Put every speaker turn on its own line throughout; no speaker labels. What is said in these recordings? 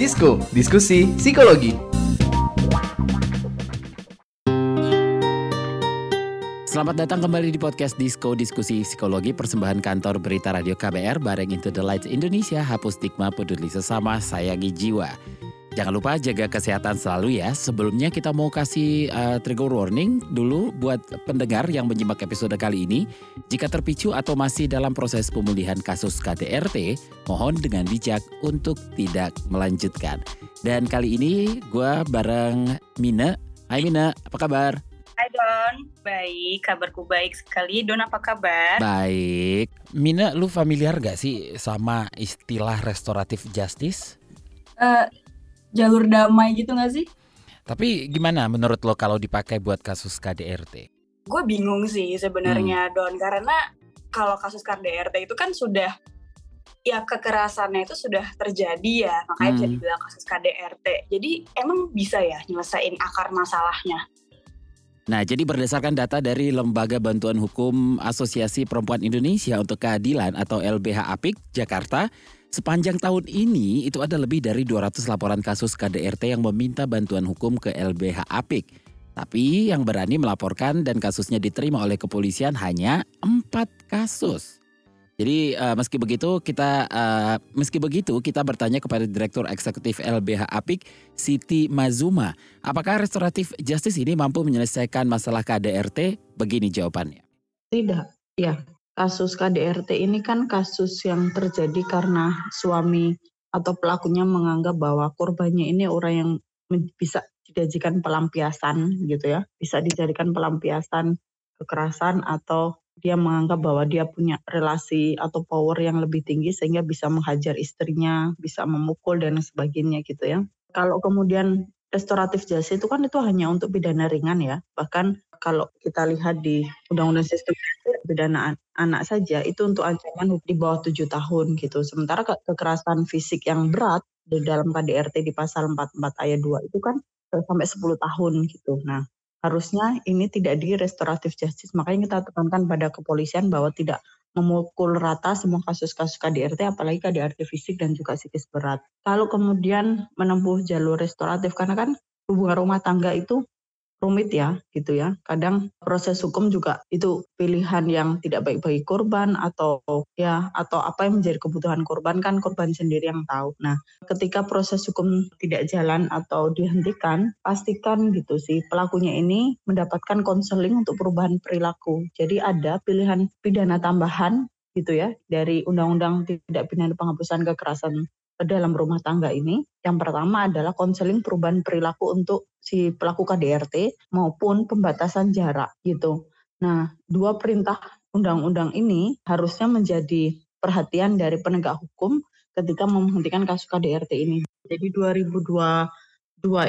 Disko, diskusi psikologi.
Selamat datang kembali di podcast Disko Diskusi Psikologi Persembahan kantor berita radio KBR bareng Into the Lights Indonesia Hapus stigma peduli sesama sayangi jiwa Jangan lupa jaga kesehatan selalu ya Sebelumnya kita mau kasih uh, trigger warning dulu buat pendengar yang menyimak episode kali ini Jika terpicu atau masih dalam proses pemulihan kasus KDRT Mohon dengan bijak untuk tidak melanjutkan Dan kali ini gue bareng Mina Hai Mina, apa kabar?
Hai Don, baik, kabarku baik sekali. Don apa kabar?
Baik. Mina, lu familiar gak sih sama istilah restoratif justice?
Uh, jalur damai gitu gak sih?
Tapi gimana menurut lo kalau dipakai buat kasus KDRT?
Gue bingung sih sebenarnya hmm. Don, karena kalau kasus KDRT itu kan sudah ya kekerasannya itu sudah terjadi ya, makanya hmm. bisa dibilang kasus KDRT. Jadi emang bisa ya nyelesain akar masalahnya?
Nah, jadi berdasarkan data dari Lembaga Bantuan Hukum Asosiasi Perempuan Indonesia untuk Keadilan atau LBH Apik Jakarta, sepanjang tahun ini itu ada lebih dari 200 laporan kasus KDRT yang meminta bantuan hukum ke LBH Apik. Tapi yang berani melaporkan dan kasusnya diterima oleh kepolisian hanya 4 kasus. Jadi uh, meski begitu kita uh, meski begitu kita bertanya kepada Direktur Eksekutif LBH Apik Siti Mazuma, apakah restoratif justice ini mampu menyelesaikan masalah KDRT? Begini jawabannya.
Tidak, ya. Kasus KDRT ini kan kasus yang terjadi karena suami atau pelakunya menganggap bahwa korbannya ini orang yang bisa dijadikan pelampiasan gitu ya, bisa dijadikan pelampiasan kekerasan atau dia menganggap bahwa dia punya relasi atau power yang lebih tinggi sehingga bisa menghajar istrinya, bisa memukul dan sebagainya gitu ya. Kalau kemudian restoratif jasa itu kan itu hanya untuk pidana ringan ya. Bahkan kalau kita lihat di Undang-Undang Sistem Pidana Anak saja itu untuk ancaman di bawah tujuh tahun gitu. Sementara kekerasan fisik yang berat di dalam KDRT di pasal 44 ayat 2 itu kan eh, sampai 10 tahun gitu. Nah, harusnya ini tidak di restoratif justice. Makanya kita tekankan pada kepolisian bahwa tidak memukul rata semua kasus-kasus KDRT, apalagi KDRT fisik dan juga psikis berat. Kalau kemudian menempuh jalur restoratif, karena kan hubungan rumah tangga itu rumit ya gitu ya. Kadang proses hukum juga itu pilihan yang tidak baik bagi korban atau ya atau apa yang menjadi kebutuhan korban kan korban sendiri yang tahu. Nah, ketika proses hukum tidak jalan atau dihentikan, pastikan gitu sih pelakunya ini mendapatkan konseling untuk perubahan perilaku. Jadi ada pilihan pidana tambahan gitu ya dari undang-undang tidak pidana penghapusan kekerasan dalam rumah tangga ini. Yang pertama adalah konseling perubahan perilaku untuk si pelaku KDRT maupun pembatasan jarak gitu. Nah, dua perintah undang-undang ini harusnya menjadi perhatian dari penegak hukum ketika menghentikan kasus KDRT ini. Jadi 2022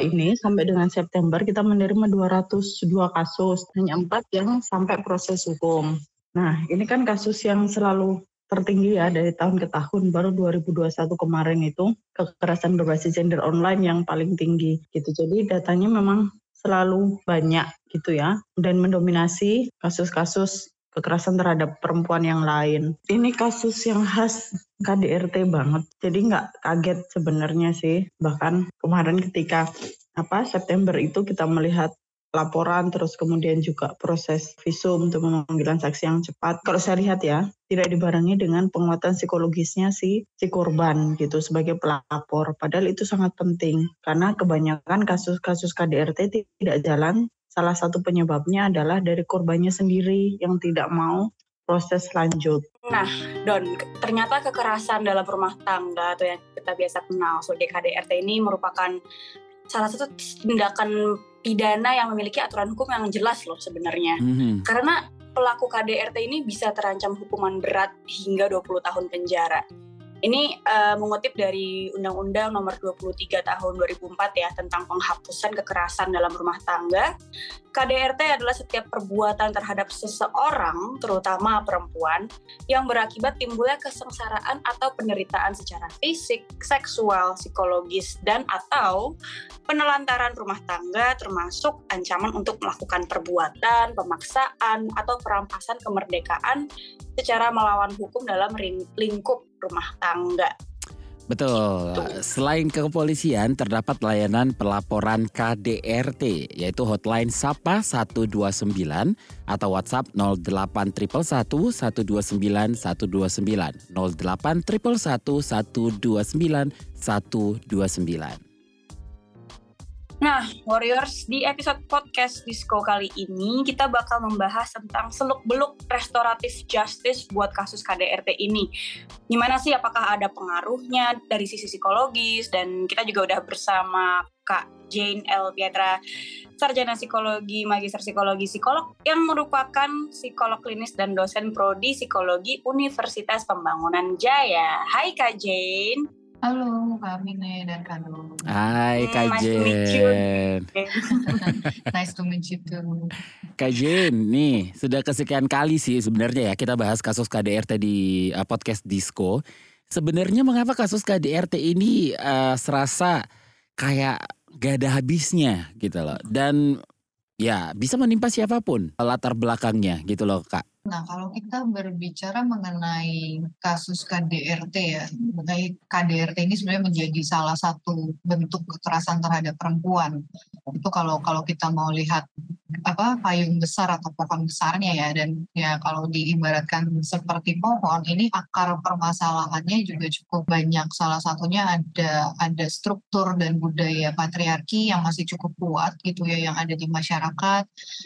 ini sampai dengan September kita menerima 202 kasus, hanya empat yang sampai proses hukum. Nah, ini kan kasus yang selalu tertinggi ya dari tahun ke tahun baru 2021 kemarin itu kekerasan berbasis gender online yang paling tinggi gitu. Jadi datanya memang selalu banyak gitu ya dan mendominasi kasus-kasus kekerasan terhadap perempuan yang lain. Ini kasus yang khas KDRT banget. Jadi nggak kaget sebenarnya sih. Bahkan kemarin ketika apa September itu kita melihat laporan terus kemudian juga proses visum untuk pemanggilan saksi yang cepat. Kalau saya lihat ya, tidak dibarengi dengan penguatan psikologisnya si si korban gitu sebagai pelapor. Padahal itu sangat penting karena kebanyakan kasus-kasus KDRT tidak jalan. Salah satu penyebabnya adalah dari korbannya sendiri yang tidak mau proses lanjut.
Nah, Don, ternyata kekerasan dalam rumah tangga atau yang kita biasa kenal sebagai KDRT ini merupakan salah satu tindakan pidana yang memiliki aturan hukum yang jelas loh sebenarnya. Mm-hmm. Karena pelaku KDRT ini bisa terancam hukuman berat hingga 20 tahun penjara. Ini uh, mengutip dari Undang-Undang Nomor 23 Tahun 2004 ya tentang penghapusan kekerasan dalam rumah tangga. KDRT adalah setiap perbuatan terhadap seseorang, terutama perempuan, yang berakibat timbulnya kesengsaraan atau penderitaan secara fisik, seksual, psikologis, dan atau penelantaran rumah tangga termasuk ancaman untuk melakukan perbuatan, pemaksaan, atau perampasan kemerdekaan secara melawan hukum dalam lingkup rumah tangga.
Betul. Selain kepolisian, terdapat layanan pelaporan KDRT, yaitu hotline Sapa 129 atau WhatsApp 08111 129 129 08111 129 129.
Nah, Warriors, di episode podcast Disco kali ini kita bakal membahas tentang seluk-beluk restoratif justice buat kasus KDRT ini. Gimana sih apakah ada pengaruhnya dari sisi psikologis dan kita juga udah bersama Kak Jane L. Pietra, sarjana psikologi, magister psikologi psikolog yang merupakan psikolog klinis dan dosen prodi psikologi Universitas Pembangunan Jaya. Hai Kak Jane.
Halo Kak Mine dan Kak Nur.
Hai
Hmm,
Kak
nice to meet you.
Jen.
nice to meet you too.
Kak Jen, nih sudah kesekian kali sih sebenarnya ya kita bahas kasus KDRT di uh, podcast Disco. Sebenarnya mengapa kasus KDRT ini uh, serasa kayak gak ada habisnya gitu loh. Dan ya bisa menimpa siapa pun latar belakangnya gitu loh Kak.
Nah, kalau kita berbicara mengenai kasus KDRT ya, mengenai KDRT ini sebenarnya menjadi salah satu bentuk kekerasan terhadap perempuan. Itu kalau kalau kita mau lihat apa payung besar atau pohon besarnya ya dan ya kalau diibaratkan seperti pohon ini akar permasalahannya juga cukup banyak salah satunya ada ada struktur dan budaya patriarki yang masih cukup kuat gitu ya yang ada di masyarakat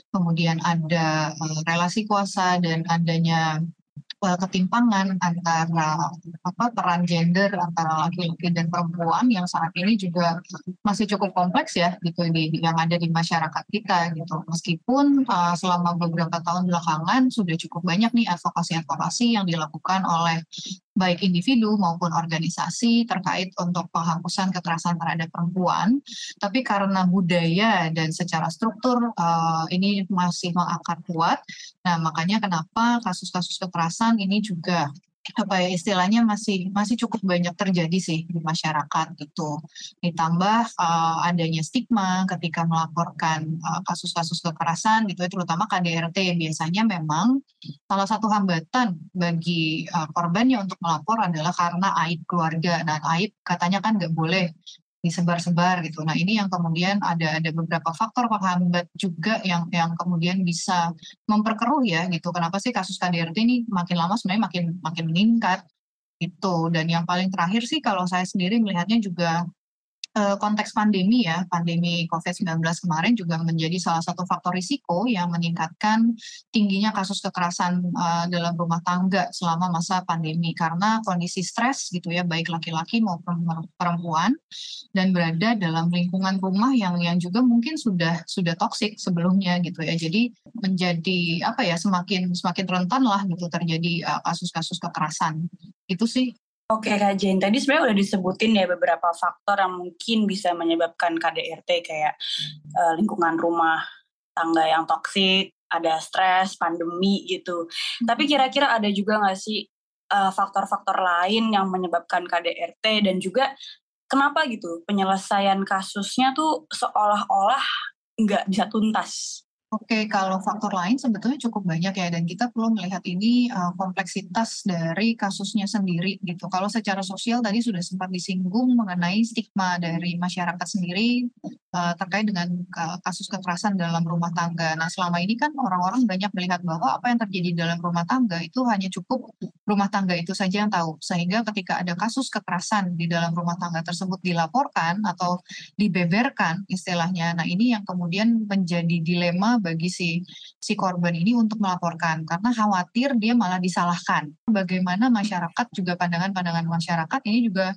kemudian ada uh, relasi kuasa dan adanya uh, ketimpangan antara apa peran gender antara laki-laki dan perempuan yang saat ini juga masih cukup kompleks ya gitu di yang ada di masyarakat kita gitu. Meskipun uh, selama beberapa tahun belakangan sudah cukup banyak nih advokasi-advokasi yang dilakukan oleh baik individu maupun organisasi terkait untuk penghapusan kekerasan terhadap perempuan. Tapi karena budaya dan secara struktur uh, ini masih mengakar kuat, nah makanya kenapa kasus-kasus kekerasan ini juga apa ya istilahnya masih masih cukup banyak terjadi sih di masyarakat gitu. Ditambah uh, adanya stigma ketika melaporkan kasus kasus-kasus kekerasan gitu, terutama KDRT biasanya memang salah satu hambatan bagi uh, korbannya untuk melapor adalah karena aib keluarga. Dan aib katanya kan nggak boleh disebar-sebar gitu. Nah ini yang kemudian ada ada beberapa faktor penghambat juga yang yang kemudian bisa memperkeruh ya gitu. Kenapa sih kasus KDRT ini makin lama sebenarnya makin makin meningkat itu. Dan yang paling terakhir sih kalau saya sendiri melihatnya juga konteks pandemi ya, pandemi COVID-19 kemarin juga menjadi salah satu faktor risiko yang meningkatkan tingginya kasus kekerasan uh, dalam rumah tangga selama masa pandemi karena kondisi stres gitu ya, baik laki-laki maupun perempuan dan berada dalam lingkungan rumah yang yang juga mungkin sudah sudah toksik sebelumnya gitu ya. Jadi menjadi apa ya semakin semakin rentan lah gitu terjadi eh, kasus-kasus uh, kekerasan. Itu sih
Oke Kak Jane, tadi sebenarnya udah disebutin ya beberapa faktor yang mungkin bisa menyebabkan KDRT kayak uh, lingkungan rumah tangga yang toksik, ada stres, pandemi gitu. Tapi kira-kira ada juga nggak sih faktor faktor-faktor lain yang menyebabkan KDRT dan juga kenapa gitu penyelesaian kasusnya tuh seolah-olah nggak bisa tuntas?
Oke, kalau faktor lain sebetulnya cukup banyak ya, dan kita perlu melihat ini uh, kompleksitas dari kasusnya sendiri gitu. Kalau secara sosial tadi sudah sempat disinggung mengenai stigma dari masyarakat sendiri uh, terkait dengan uh, kasus kekerasan dalam rumah tangga. Nah, selama ini kan orang-orang banyak melihat bahwa apa yang terjadi dalam rumah tangga itu hanya cukup rumah tangga itu saja yang tahu. Sehingga ketika ada kasus kekerasan di dalam rumah tangga tersebut dilaporkan atau dibeberkan istilahnya. Nah, ini yang kemudian menjadi dilema bagi si si korban ini untuk melaporkan karena khawatir dia malah disalahkan. Bagaimana masyarakat juga pandangan-pandangan masyarakat ini juga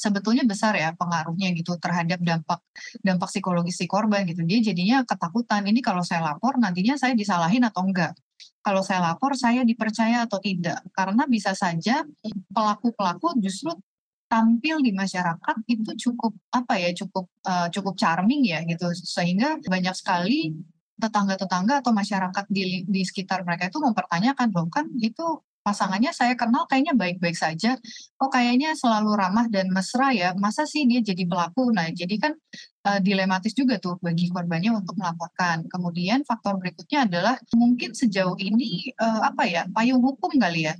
sebetulnya besar ya pengaruhnya gitu terhadap dampak dampak psikologis si korban gitu. Dia jadinya ketakutan ini kalau saya lapor nantinya saya disalahin atau enggak. Kalau saya lapor saya dipercaya atau tidak. Karena bisa saja pelaku-pelaku justru tampil di masyarakat itu cukup apa ya cukup uh, cukup charming ya gitu sehingga banyak sekali tetangga-tetangga atau masyarakat di, di sekitar mereka itu mempertanyakan loh kan itu pasangannya saya kenal kayaknya baik-baik saja kok kayaknya selalu ramah dan mesra ya masa sih dia jadi pelaku nah jadi kan uh, dilematis juga tuh bagi korbannya untuk melaporkan kemudian faktor berikutnya adalah mungkin sejauh ini uh, apa ya payung hukum kali ya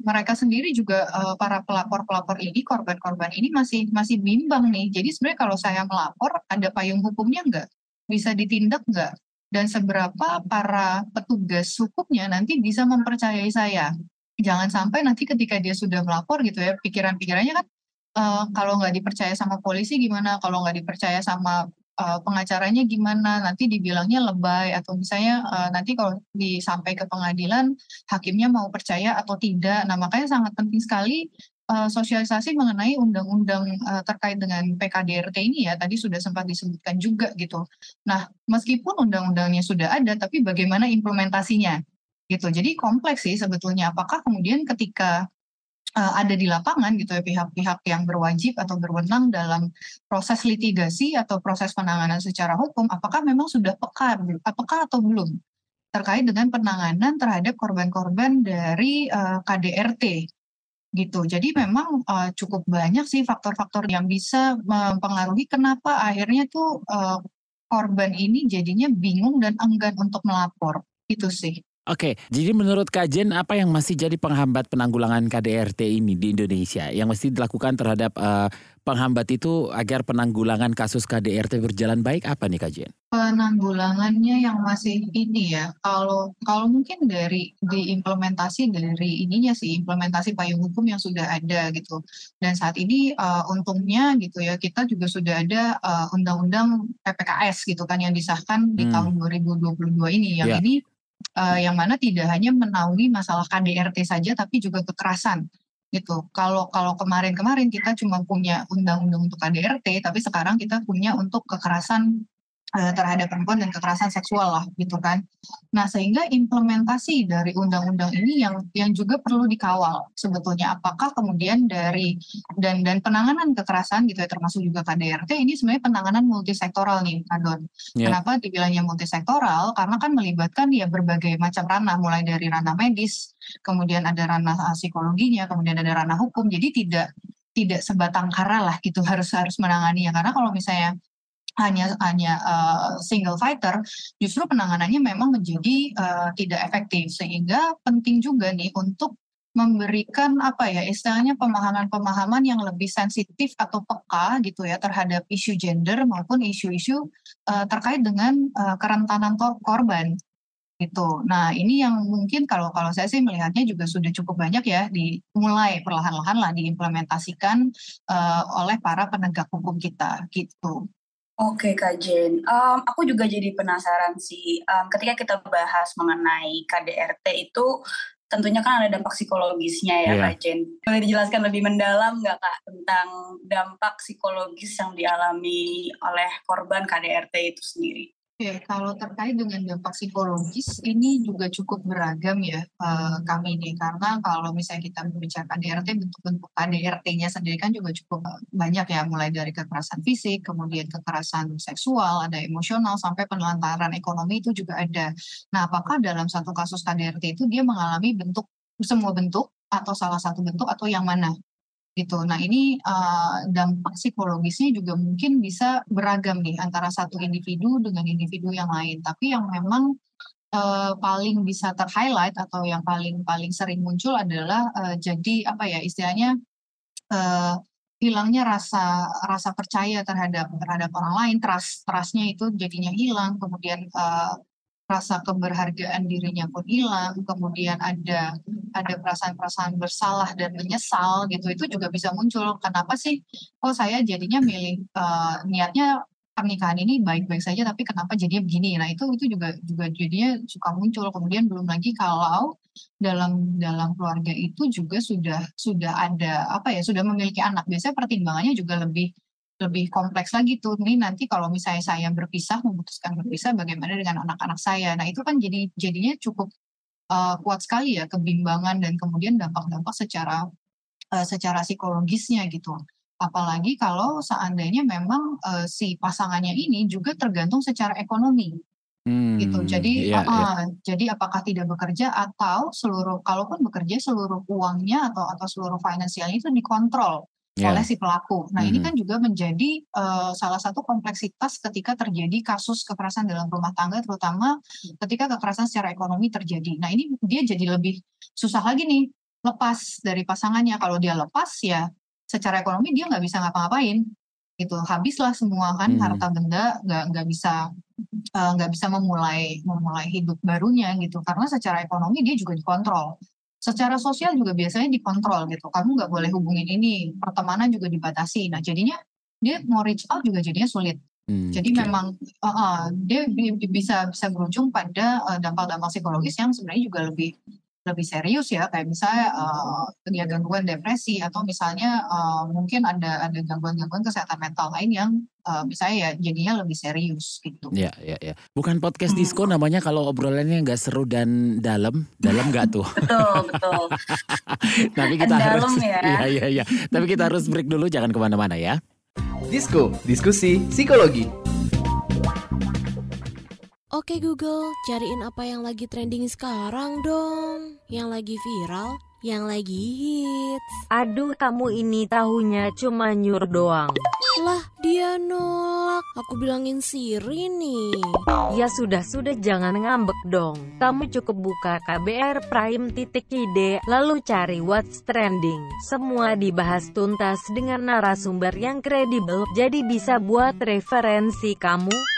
mereka sendiri juga uh, para pelapor-pelapor ini, korban-korban ini masih masih bimbang nih. Jadi sebenarnya kalau saya melapor, ada payung hukumnya nggak? Bisa ditindak nggak? Dan seberapa para petugas hukumnya nanti bisa mempercayai saya? Jangan sampai nanti ketika dia sudah melapor gitu ya, pikiran-pikirannya kan uh, kalau nggak dipercaya sama polisi gimana? Kalau nggak dipercaya sama uh, pengacaranya gimana, nanti dibilangnya lebay atau misalnya uh, nanti kalau disampai ke pengadilan hakimnya mau percaya atau tidak. Nah, makanya sangat penting sekali uh, sosialisasi mengenai undang-undang uh, terkait dengan PKDRT ini ya tadi sudah sempat disebutkan juga gitu. Nah, meskipun undang-undangnya sudah ada tapi bagaimana implementasinya gitu. Jadi kompleks sih sebetulnya apakah kemudian ketika uh, ada di lapangan gitu ya pihak-pihak yang berwajib atau berwenang dalam proses litigasi atau proses penanganan secara hukum apakah memang sudah peka apakah atau belum terkait dengan penanganan terhadap korban-korban dari uh, eh, KDRT gitu. Jadi memang uh, cukup banyak sih faktor-faktor yang bisa mempengaruhi kenapa akhirnya tuh uh, korban ini jadinya bingung dan enggan untuk melapor. Itu sih.
Oke, jadi menurut kajian apa yang masih jadi penghambat penanggulangan KDRT ini di Indonesia yang mesti dilakukan terhadap uh, penghambat itu agar penanggulangan kasus KDRT berjalan baik apa nih kajian?
Penanggulangannya yang masih ini ya, kalau kalau mungkin dari diimplementasi dari ininya sih implementasi payung hukum yang sudah ada gitu. Dan saat ini uh, untungnya gitu ya kita juga sudah ada uh, undang-undang PPKS gitu kan yang disahkan di hmm. tahun 2022 ini. Yang yeah. ini uh, yang mana tidak hanya menaungi masalah KDRT saja tapi juga kekerasan gitu. Kalau kalau kemarin-kemarin kita cuma punya undang-undang untuk KDRT, tapi sekarang kita punya untuk kekerasan terhadap perempuan dan kekerasan seksual lah gitu kan. Nah sehingga implementasi dari undang-undang ini yang yang juga perlu dikawal sebetulnya apakah kemudian dari dan dan penanganan kekerasan gitu ya termasuk juga KDRT ini sebenarnya penanganan multisektoral nih Adon. Yeah. Kenapa dibilangnya multisektoral? Karena kan melibatkan ya berbagai macam ranah mulai dari ranah medis, kemudian ada ranah psikologinya, kemudian ada ranah hukum. Jadi tidak tidak sebatang kara lah gitu harus harus menangani ya karena kalau misalnya hanya hanya uh, single fighter, justru penanganannya memang menjadi uh, tidak efektif sehingga penting juga nih untuk memberikan apa ya istilahnya pemahaman-pemahaman yang lebih sensitif atau peka gitu ya terhadap isu gender maupun isu-isu uh, terkait dengan uh, kerentanan korban gitu. Nah ini yang mungkin kalau kalau saya sih melihatnya juga sudah cukup banyak ya dimulai perlahan-lahan lah diimplementasikan uh, oleh para penegak hukum kita gitu.
Oke Kak Jen, um, aku juga jadi penasaran sih, um, ketika kita bahas mengenai KDRT itu tentunya kan ada dampak psikologisnya ya yeah. Kak Jen. Boleh dijelaskan lebih mendalam nggak Kak tentang dampak psikologis yang dialami oleh korban KDRT itu sendiri?
Ya, kalau terkait dengan dampak psikologis ini juga cukup beragam ya uh, kami ini karena kalau misalnya kita berbicara KDRT bentuk-bentuk KDRT-nya sendiri kan juga cukup banyak ya mulai dari kekerasan fisik, kemudian kekerasan seksual, ada emosional sampai penelantaran ekonomi itu juga ada. Nah, apakah dalam satu kasus KDRT itu dia mengalami bentuk semua bentuk atau salah satu bentuk atau yang mana? Gitu. Nah ini uh, dampak psikologisnya juga mungkin bisa beragam nih antara satu individu dengan individu yang lain. Tapi yang memang uh, paling bisa terhighlight atau yang paling paling sering muncul adalah uh, jadi apa ya istilahnya uh, hilangnya rasa rasa percaya terhadap terhadap orang lain, trust trustnya itu jadinya hilang, kemudian uh, rasa keberhargaan dirinya pun hilang, kemudian ada ada perasaan-perasaan bersalah dan menyesal gitu, itu juga bisa muncul. Kenapa sih kok saya jadinya milih uh, niatnya pernikahan ini baik-baik saja tapi kenapa jadinya begini? Nah, itu itu juga juga jadinya suka muncul. Kemudian belum lagi kalau dalam dalam keluarga itu juga sudah sudah ada apa ya, sudah memiliki anak. Biasanya pertimbangannya juga lebih lebih kompleks lagi tuh. Nih nanti kalau misalnya saya berpisah memutuskan berpisah bagaimana dengan anak-anak saya? Nah itu kan jadi jadinya cukup uh, kuat sekali ya kebimbangan dan kemudian dampak-dampak secara uh, secara psikologisnya gitu. Apalagi kalau seandainya memang uh, si pasangannya ini juga tergantung secara ekonomi. Hmm, gitu. Jadi, iya, uh, iya. jadi apakah tidak bekerja atau seluruh, kalaupun bekerja seluruh uangnya atau atau seluruh finansialnya itu dikontrol yeah. oleh si pelaku. Nah, mm -hmm. ini kan juga menjadi uh, salah satu kompleksitas ketika terjadi kasus kekerasan dalam rumah tangga, terutama ketika kekerasan secara ekonomi terjadi. Nah, ini dia jadi lebih susah lagi nih lepas dari pasangannya. Kalau dia lepas ya secara ekonomi dia nggak bisa ngapa-ngapain gitu habislah semua kan
Hmm.
harta benda nggak nggak bisa eh, nggak bisa memulai memulai hidup barunya gitu karena secara ekonomi dia juga dikontrol secara sosial juga biasanya dikontrol gitu. Kamu nggak boleh hubungin ini pertemanan juga dibatasi. Nah jadinya dia mau reach out juga jadinya sulit.
Hmm,
jadi
oke.
memang uh, uh, dia bi- bi- bisa bisa berujung pada uh, dampak-dampak psikologis yang sebenarnya juga lebih lebih serius ya kayak misalnya uh, ya gangguan depresi atau misalnya uh, mungkin ada ada gangguan-gangguan kesehatan mental lain yang uh, misalnya ya jadinya lebih serius gitu.
Ya, ya, ya. Bukan podcast
Hmm.
disco namanya kalau obrolannya nggak seru dan dalam, dalam nggak tuh?
Betul, betul.
Tapi kita harus,
ya.
Iya, iya, iya. Tapi kita harus break dulu, jangan ke mana-mana ya.
Disko, diskusi psikologi.
Oke Google, cariin apa yang lagi trending sekarang dong. Yang lagi viral, yang lagi hits.
Aduh kamu ini tahunya cuma nyur doang.
Lah, dia nolak. Aku bilangin Siri nih.
Ya sudah-sudah jangan ngambek dong. Kamu cukup buka KBR Prime titik ide, lalu cari what's trending. Semua dibahas tuntas dengan narasumber yang kredibel, jadi bisa buat referensi kamu.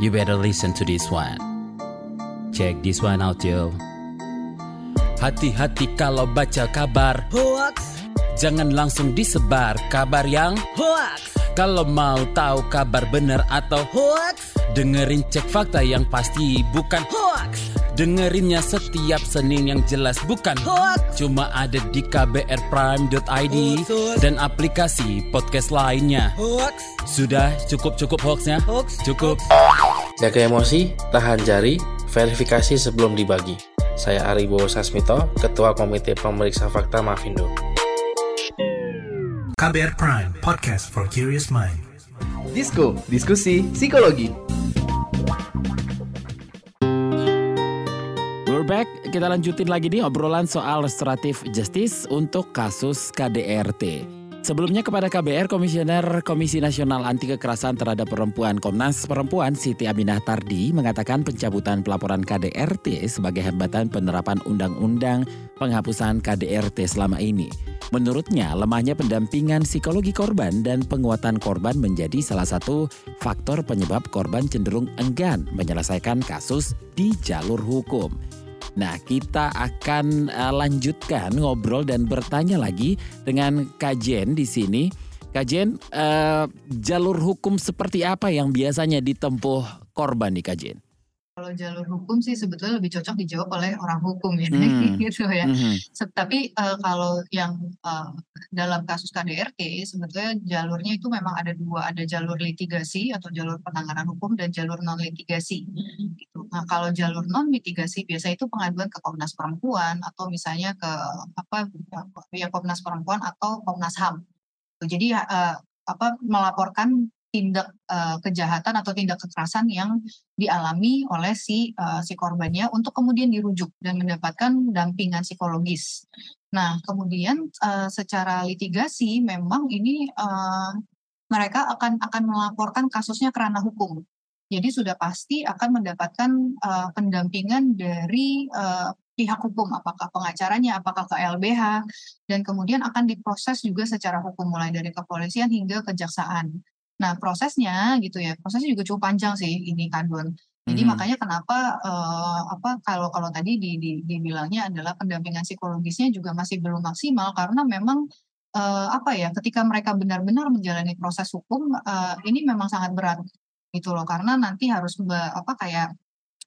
you better listen to this one. Check this one out yo. Hati-hati kalau baca kabar.
Hoax,
Jangan langsung disebar kabar yang
hoax,
Kalau mau tahu kabar benar atau
hoax,
Dengerin cek fakta yang pasti bukan
hoax,
Dengerinnya setiap Senin yang jelas bukan.
Hoax.
Cuma ada di kbrprime.id. Dan aplikasi podcast lainnya.
Hoax,
Sudah cukup-cukup hoaxnya?
hoax,
Cukup
Jaga emosi, tahan jari, verifikasi sebelum dibagi. Saya Aribo Sasmito, Ketua Komite Pemeriksa Fakta Mafindo.
KBR Prime, podcast for curious mind.
Disko, diskusi psikologi.
We're back, kita lanjutin lagi nih obrolan soal restoratif justice untuk kasus KDRT. Sebelumnya kepada KBR, Komisioner Komisi Nasional Anti Kekerasan Terhadap Perempuan Komnas Perempuan Siti Aminah Tardi mengatakan pencabutan pelaporan KDRT sebagai hambatan penerapan undang-undang penghapusan KDRT selama ini. Menurutnya, lemahnya pendampingan psikologi korban dan penguatan korban menjadi salah satu faktor penyebab korban cenderung enggan menyelesaikan kasus di jalur hukum. Nah, kita akan eh, lanjutkan ngobrol dan bertanya lagi dengan Kak Jen di sini. Kak Jen, eh, jalur hukum seperti apa yang biasanya ditempuh korban nih Kak Jen?
Kalau jalur hukum sih sebetulnya lebih cocok dijawab oleh orang hukum ya,
Hmm.
gitu ya. Se- Tapi eh, kalau yang eh, dalam kasus KDRT sebetulnya jalurnya itu memang ada dua, ada jalur litigasi atau jalur penanganan hukum dan jalur non litigasi. Gitu. Nah kalau jalur non litigasi biasa itu pengaduan ke Komnas Perempuan atau misalnya ke apa ya Komnas Perempuan atau Komnas HAM. Jadi eh, apa melaporkan tindak eh, kejahatan atau tindak kekerasan yang dialami oleh si eh, si korbannya untuk kemudian dirujuk dan mendapatkan dampingan psikologis. Nah, kemudian eh, secara litigasi memang ini eh, mereka akan akan melaporkan kasusnya ke ranah hukum. Jadi sudah pasti akan mendapatkan eh, pendampingan dari eh, pihak hukum, apakah pengacaranya, apakah ke LBH, dan kemudian akan diproses juga secara hukum mulai dari kepolisian hingga kejaksaan. Nah, prosesnya gitu ya, prosesnya juga cukup panjang sih ini Kadun. Jadi
Mhm.
makanya kenapa eh, apa kalau kalau tadi di, di, dibilangnya adalah pendampingan psikologisnya juga masih belum maksimal karena memang eh, apa ya ketika mereka benar-benar menjalani proses hukum eh, ini memang sangat berat gitu loh karena nanti harus be- apa kayak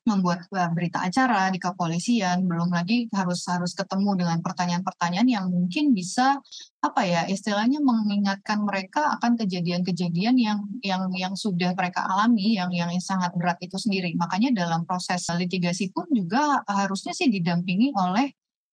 membuat eh, berita acara di kepolisian belum lagi harus harus ketemu dengan pertanyaan-pertanyaan yang mungkin bisa apa ya istilahnya mengingatkan mereka akan kejadian-kejadian yang yang yang sudah mereka alami yang yang sangat berat itu sendiri makanya dalam proses litigasi pun juga harusnya sih didampingi oleh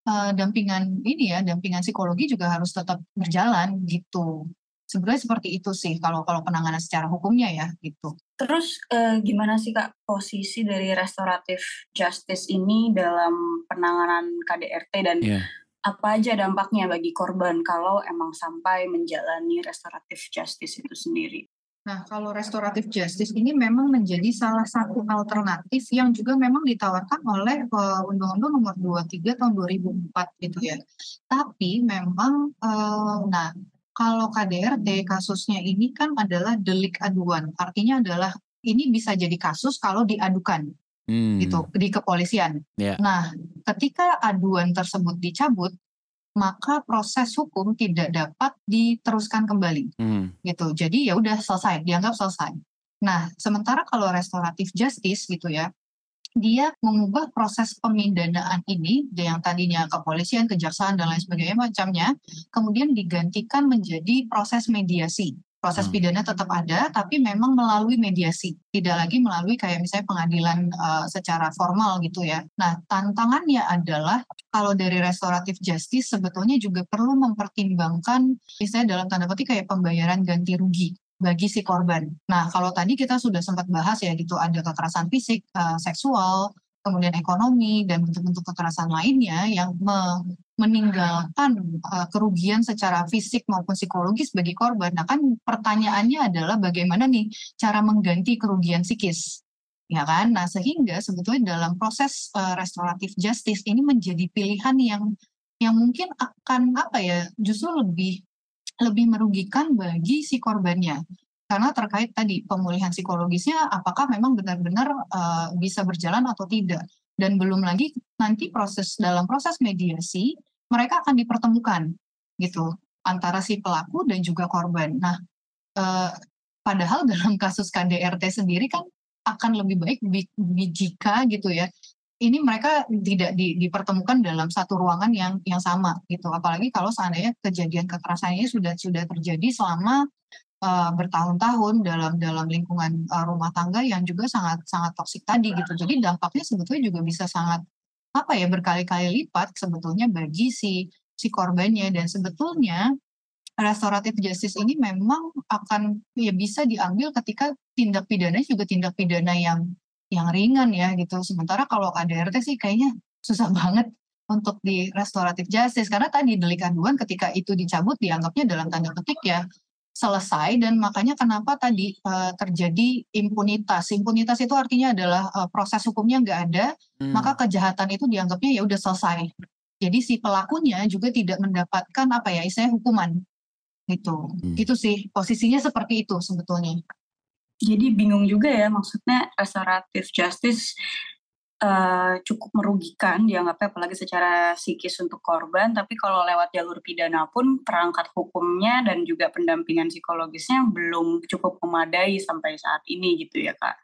uh, dampingan ini ya, dampingan psikologi juga harus tetap berjalan gitu. Sebenarnya seperti itu sih kalau kalau penanganan secara hukumnya ya gitu.
Terus uh, gimana sih Kak posisi dari restoratif justice ini dalam penanganan KDRT dan yeah. apa aja dampaknya bagi korban kalau emang sampai menjalani restoratif justice itu sendiri?
Nah, kalau restoratif justice ini memang menjadi salah satu alternatif yang juga memang ditawarkan oleh uh, Undang-Undang Nomor 23 tahun 2004 gitu ya. Tapi memang, uh, nah kalau KDRT kasusnya ini kan adalah delik aduan, artinya adalah ini bisa jadi kasus kalau diadukan hmm. gitu di kepolisian. Yeah. Nah, ketika aduan tersebut dicabut, maka proses hukum tidak dapat diteruskan kembali. Hmm. Gitu. Jadi ya udah selesai, dianggap selesai. Nah, sementara kalau restoratif justice gitu ya, dia mengubah proses pemindanaan ini yang tadinya kepolisian, kejaksaan dan lain sebagainya macamnya, kemudian digantikan menjadi proses mediasi proses hmm. pidana tetap ada, tapi memang melalui mediasi, tidak lagi melalui kayak misalnya pengadilan uh, secara formal gitu ya. Nah, tantangannya adalah kalau dari restoratif justice sebetulnya juga perlu mempertimbangkan, misalnya dalam tanda petik kayak pembayaran ganti rugi bagi si korban. Nah, kalau tadi kita sudah sempat bahas ya gitu ada kekerasan fisik, uh, seksual, kemudian ekonomi dan bentuk-bentuk kekerasan lainnya yang me meninggalkan uh, kerugian secara fisik maupun psikologis bagi korban. Nah kan pertanyaannya adalah bagaimana nih cara mengganti kerugian psikis, ya kan? Nah sehingga sebetulnya dalam proses uh, restoratif justice ini menjadi pilihan yang yang mungkin akan apa ya justru lebih lebih merugikan bagi si korbannya karena terkait tadi pemulihan psikologisnya apakah memang benar-benar uh, bisa berjalan atau tidak dan belum lagi nanti proses dalam proses mediasi mereka akan dipertemukan gitu antara si pelaku dan juga korban. Nah, uh, padahal dalam kasus KDRT sendiri kan akan lebih baik jika gitu ya ini mereka tidak di, dipertemukan dalam satu ruangan yang yang sama gitu apalagi kalau seandainya kejadian kekerasan ini sudah sudah terjadi selama uh, bertahun-tahun dalam dalam lingkungan uh, rumah tangga yang juga sangat sangat toksik tadi gitu. Jadi dampaknya sebetulnya juga bisa sangat apa ya berkali-kali lipat sebetulnya bagi si si korbannya dan sebetulnya restoratif justice ini memang akan ya bisa diambil ketika tindak pidana juga tindak pidana yang yang ringan ya gitu. Sementara kalau KDRT sih kayaknya susah banget untuk di restoratif justice karena tadi delik aduan ketika itu dicabut dianggapnya dalam tanda petik ya selesai dan makanya kenapa tadi uh, terjadi impunitas. Impunitas itu artinya adalah uh, proses hukumnya nggak ada, hmm. maka kejahatan itu dianggapnya ya udah selesai. Jadi si pelakunya juga tidak mendapatkan apa ya, istilahnya hukuman gitu. Hmm. Gitu sih posisinya seperti itu sebetulnya.
Jadi bingung juga ya maksudnya restoratif justice uh, cukup merugikan dianggapnya apalagi secara psikis untuk korban. Tapi kalau lewat jalur pidana pun perangkat hukumnya dan juga pendampingan psikologisnya belum cukup memadai sampai saat ini gitu ya kak.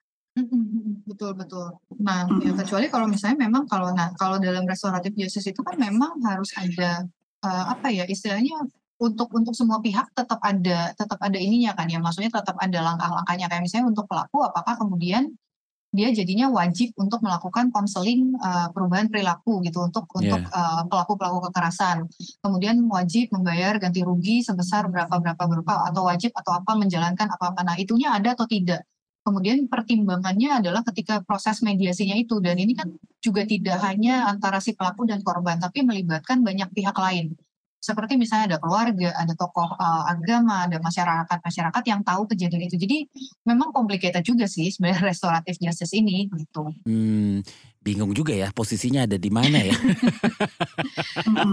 Betul betul. Nah, ya kecuali kalau misalnya memang kalau nah kalau dalam restoratif justice itu kan memang harus ada uh, apa ya istilahnya untuk untuk semua pihak tetap ada tetap ada ininya kan ya maksudnya tetap ada langkah-langkahnya kayak misalnya untuk pelaku apakah kemudian dia jadinya wajib untuk melakukan konseling uh, perubahan perilaku gitu untuk yeah. untuk uh, pelaku-pelaku kekerasan. Kemudian wajib membayar ganti rugi sebesar berapa berapa berapa atau wajib atau apa menjalankan apa-apa. Nah, itunya ada atau tidak. Kemudian pertimbangannya adalah ketika proses mediasinya itu dan ini kan juga tidak hanya antara si pelaku dan korban tapi melibatkan banyak pihak lain seperti misalnya ada keluarga, ada tokoh uh, agama, ada masyarakat-masyarakat yang tahu kejadian itu. Jadi memang complicated juga sih sebenarnya restoratif justice ini gitu.
Hmm, bingung juga ya posisinya ada di mana ya.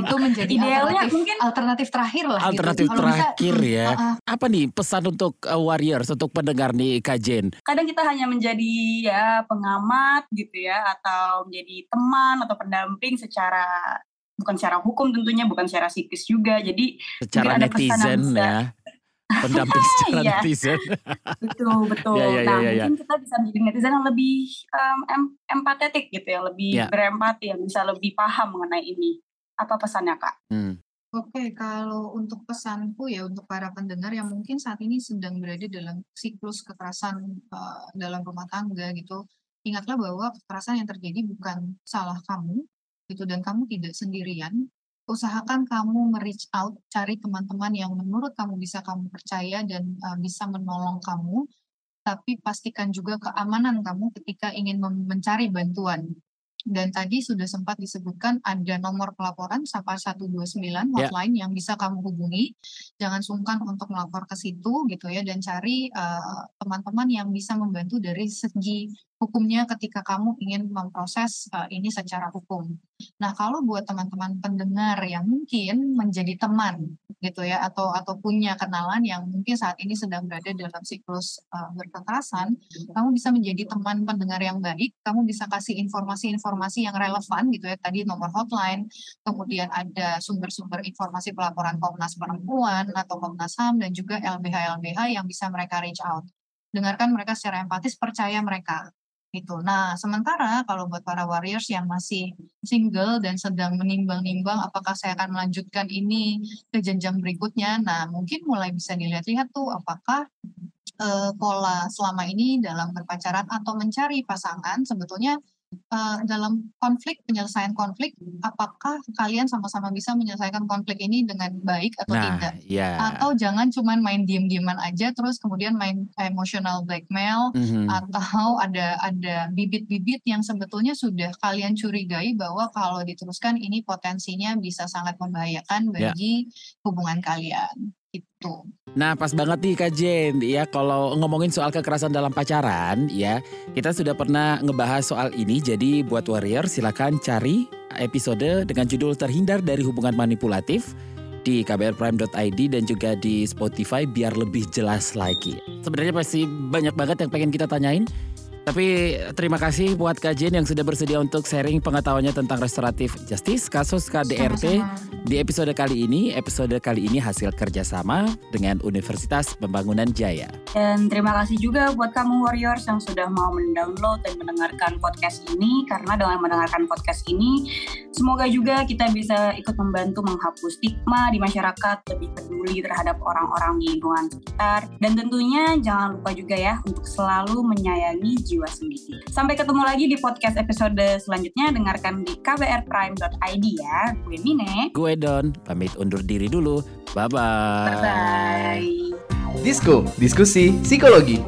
itu menjadi idealnya alternatif, mungkin alternatif terakhir lah.
Gitu. Alternatif gitu. terakhir bisa, ya. Uh, uh, Apa nih pesan untuk uh, warriors untuk pendengar nih Kajen?
Kadang kita hanya menjadi ya pengamat gitu ya atau menjadi teman atau pendamping secara bukan secara hukum tentunya, bukan secara psikis juga. Jadi
secara netizen ya. Pendamping secara
iya.
netizen.
betul, betul. Ya, ya, nah, ya, ya, mungkin kita bisa menjadi netizen yang lebih um, em empatetik gitu ya, lebih ya. berempati, yang bisa lebih paham mengenai ini. Apa pesannya, Kak?
Hmm. Oke, kalau untuk pesanku ya untuk para pendengar yang mungkin saat ini sedang berada dalam siklus kekerasan uh, dalam rumah tangga gitu, ingatlah bahwa kekerasan yang terjadi bukan salah kamu, gitu dan kamu tidak sendirian, usahakan kamu nge-reach out, cari teman-teman yang menurut kamu bisa kamu percaya dan uh, bisa menolong kamu, tapi pastikan juga keamanan kamu ketika ingin mencari bantuan. Dan tadi sudah sempat disebutkan ada nomor pelaporan Sapa 129
Ya.
hotline yang bisa kamu hubungi. Jangan sungkan untuk melapor ke situ gitu ya dan cari eh, teman-teman yang bisa membantu dari segi hukumnya ketika kamu ingin memproses eh, ini secara hukum. Nah, kalau buat teman-teman pendengar yang mungkin menjadi teman gitu ya atau atau punya kenalan yang mungkin saat ini sedang berada dalam siklus eh, berkekerasan, kamu bisa menjadi teman pendengar yang baik, kamu bisa kasih informasi-informasi yang relevan gitu ya, tadi nomor hotline, kemudian ada sumber-sumber informasi pelaporan Komnas Perempuan atau Komnas HAM dan juga LBH-LBH yang bisa mereka reach out. Dengarkan mereka secara empatis, percaya mereka gitu. Nah, sementara kalau buat para warriors yang masih single dan sedang menimbang-nimbang apakah saya akan melanjutkan ini ke jenjang berikutnya, nah mungkin mulai bisa dilihat-lihat tuh apakah eh, pola selama ini dalam berpacaran atau mencari pasangan sebetulnya eh, dalam konflik penyelesaian konflik apakah kalian sama-sama bisa menyelesaikan konflik ini dengan baik atau
Nah,
tidak
ya.
atau jangan cuman main diem-dieman aja terus kemudian main emotional blackmail
Mhm.
atau ada ada bibit-bibit yang sebetulnya sudah kalian curigai bahwa kalau diteruskan ini potensinya bisa sangat membahayakan
Ya.
bagi hubungan kalian itu.
Nah pas banget nih Kak Jen ya kalau ngomongin soal kekerasan dalam pacaran ya kita sudah pernah ngebahas soal ini jadi buat warrior silakan cari episode dengan judul terhindar dari hubungan manipulatif di kbrprime.id dan juga di Spotify biar lebih jelas lagi. Sebenarnya pasti banyak banget yang pengen kita tanyain tapi terima kasih buat Kak Jen yang sudah bersedia untuk sharing pengetahuannya tentang restoratif justice kasus KDRT
Sama-sama.
di episode kali ini. Episode kali ini hasil kerjasama dengan Universitas Pembangunan Jaya.
Dan terima kasih juga buat kamu Warriors yang sudah mau mendownload dan mendengarkan podcast ini karena dengan mendengarkan podcast ini semoga juga kita bisa ikut membantu menghapus stigma di masyarakat, lebih peduli terhadap orang-orang di lingkungan sekitar dan tentunya jangan lupa juga ya untuk selalu menyayangi jiwa sendiri. Sampai ketemu lagi di podcast episode selanjutnya dengarkan di kbrprime.id ya. Gue Mine.
Gue Don, pamit undur diri dulu. Bye-bye.
Bye bye.
Disko, diskusi psikologi.